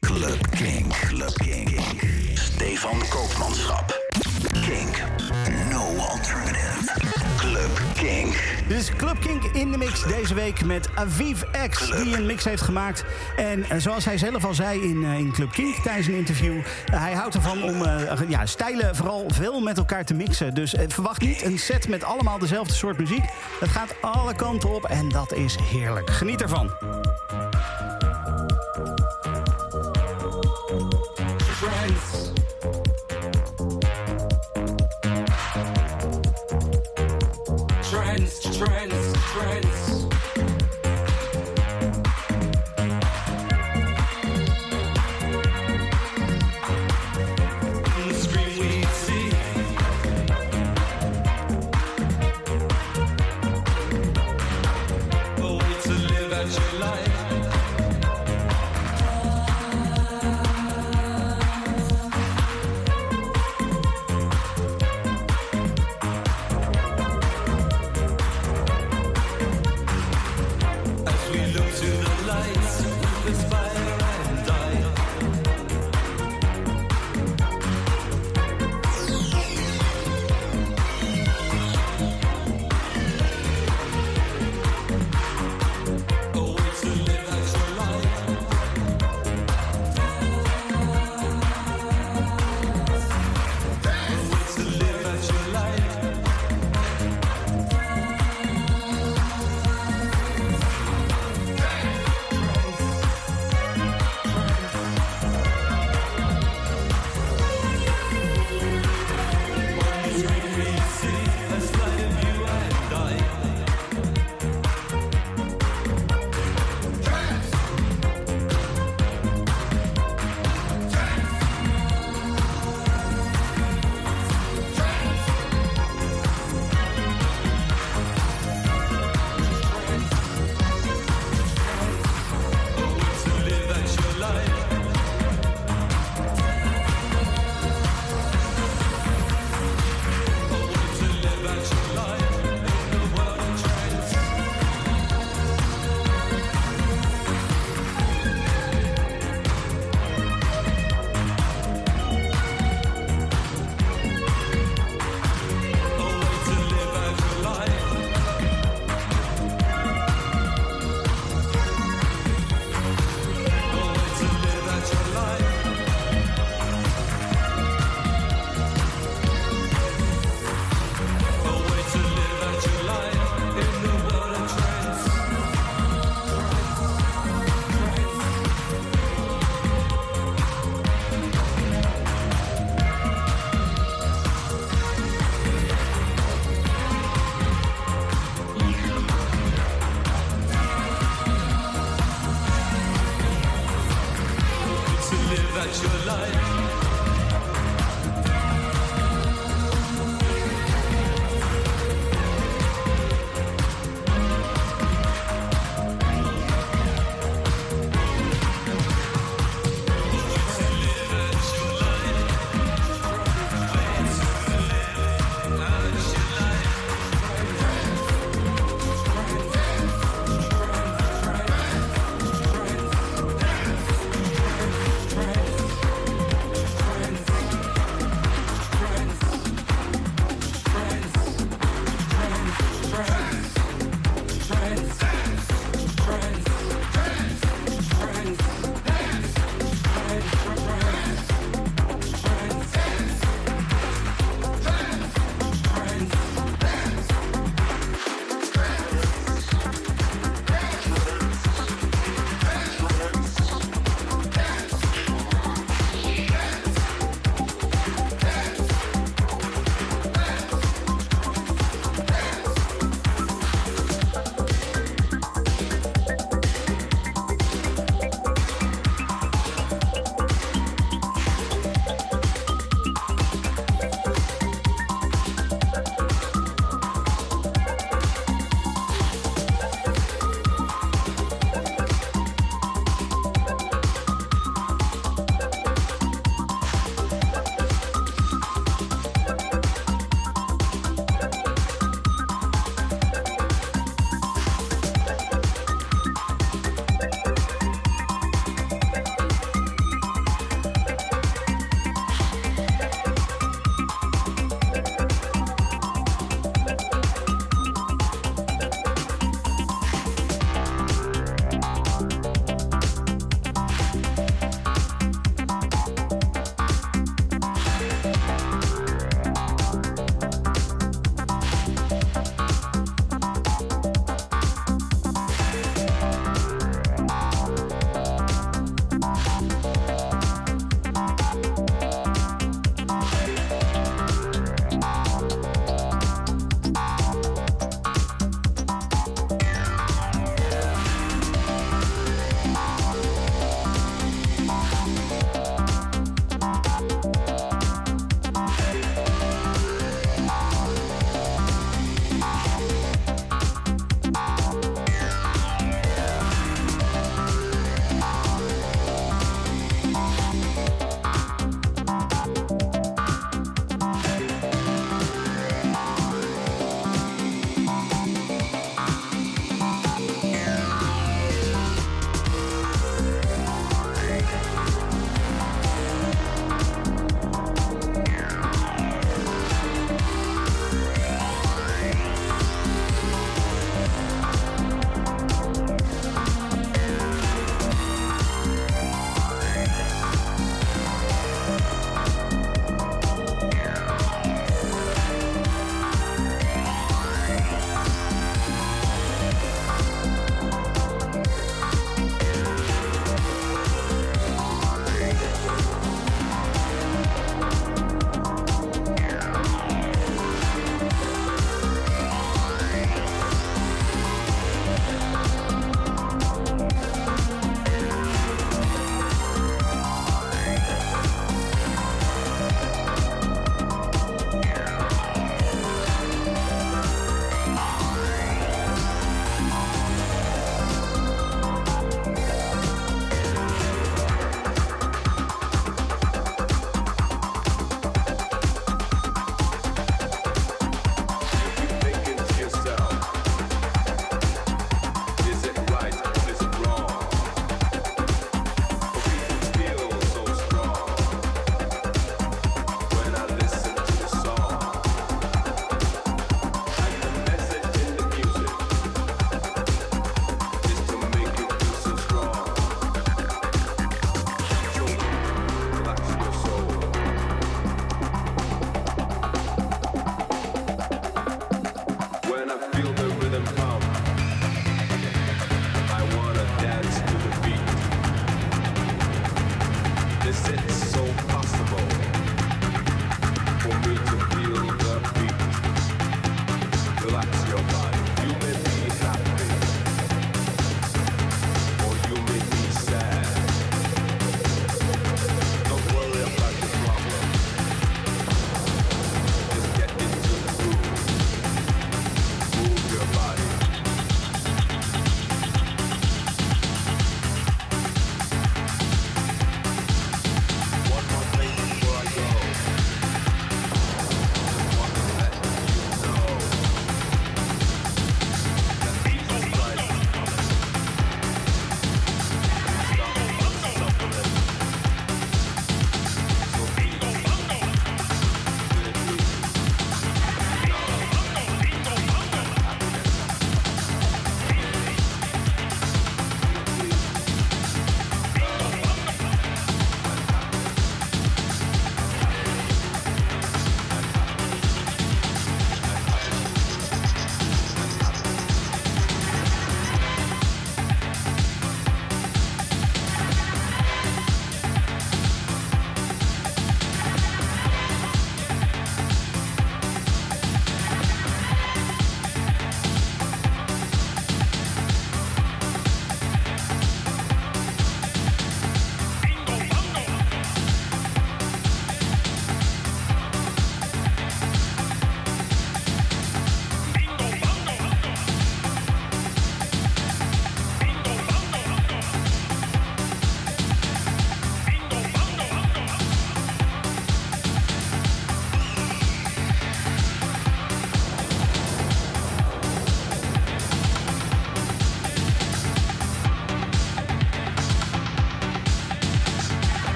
Club King. Club King. Stefan Koopmanschap. Kink. No alternative. Club King. Dit is Club Kink in de mix deze week met Aviv X, die een mix heeft gemaakt. En eh, zoals hij zelf al zei in, eh, in Club Kink tijdens een interview... eh, hij houdt ervan om ja, stijlen vooral veel met elkaar te mixen. Dus verwacht niet een set met allemaal dezelfde soort muziek. Het gaat alle kanten op en dat is heerlijk. Geniet ervan.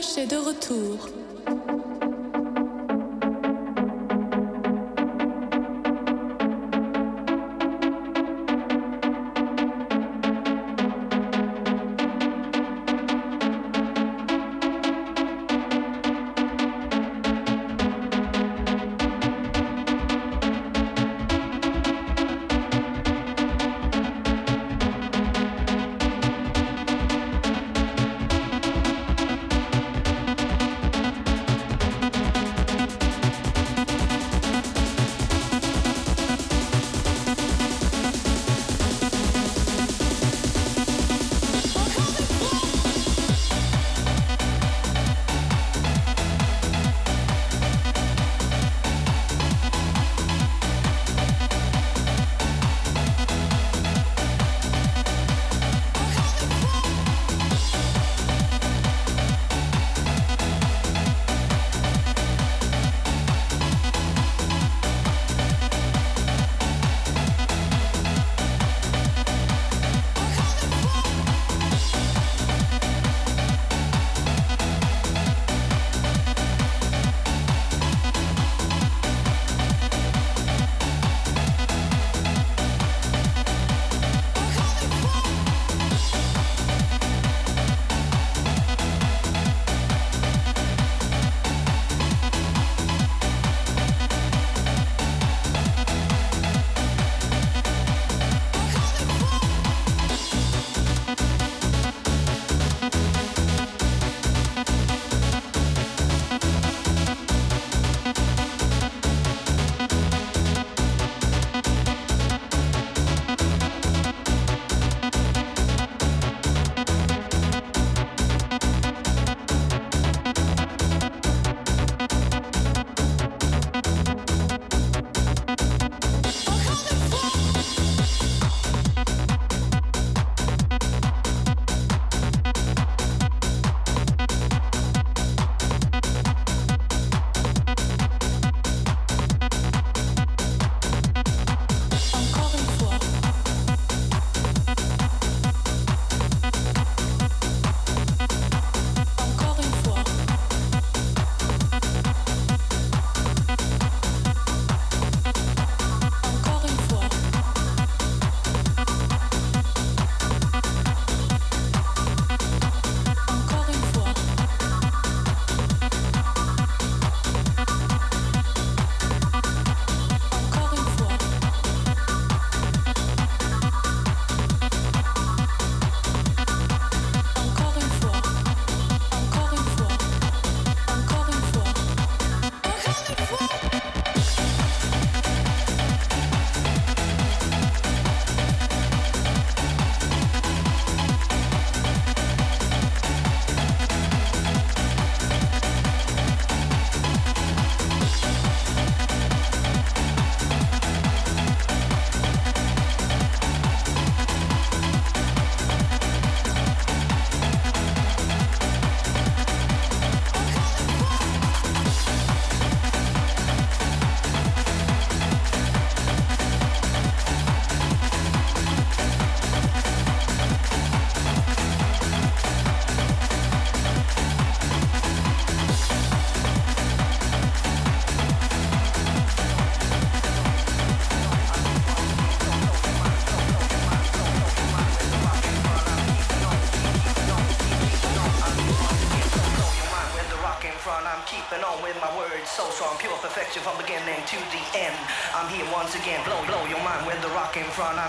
Zach est de retour.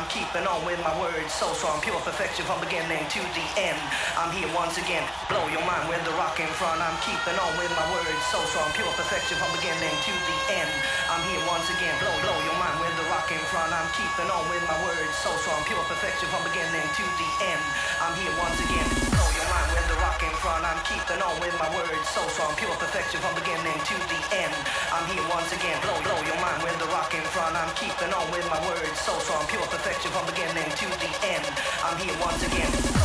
keeping on with my words so strong, pure perfection from beginning to the end. I'm here once again, blow your mind with the rock in front. I'm keeping on with my words so strong, pure perfection from beginning to the end. I'm here once again, blow blow your mind with the rock in front. I'm keeping on with my words so strong, pure perfection from beginning to the end. I'm here once again, blow your mind with the rock in front. I'm keeping on with my words so strong, pure perfection from beginning to the end. I'm here once again, blow, blow your mind with the rock in front. I'm keeping on with my words, so strong, pure perfection from beginning to the end. I'm here once again.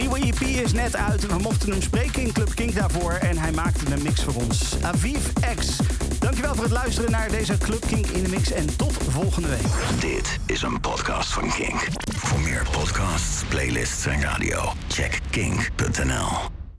Nieuwe EP is net uit we mochten hem spreken in Club Kink daarvoor. En hij maakte een mix voor ons. Aviv X. Dankjewel voor het luisteren naar deze Club Kink in de mix. En tot volgende week. Dit is een podcast van Kink. Voor meer podcasts, playlists en radio, check kink.nl.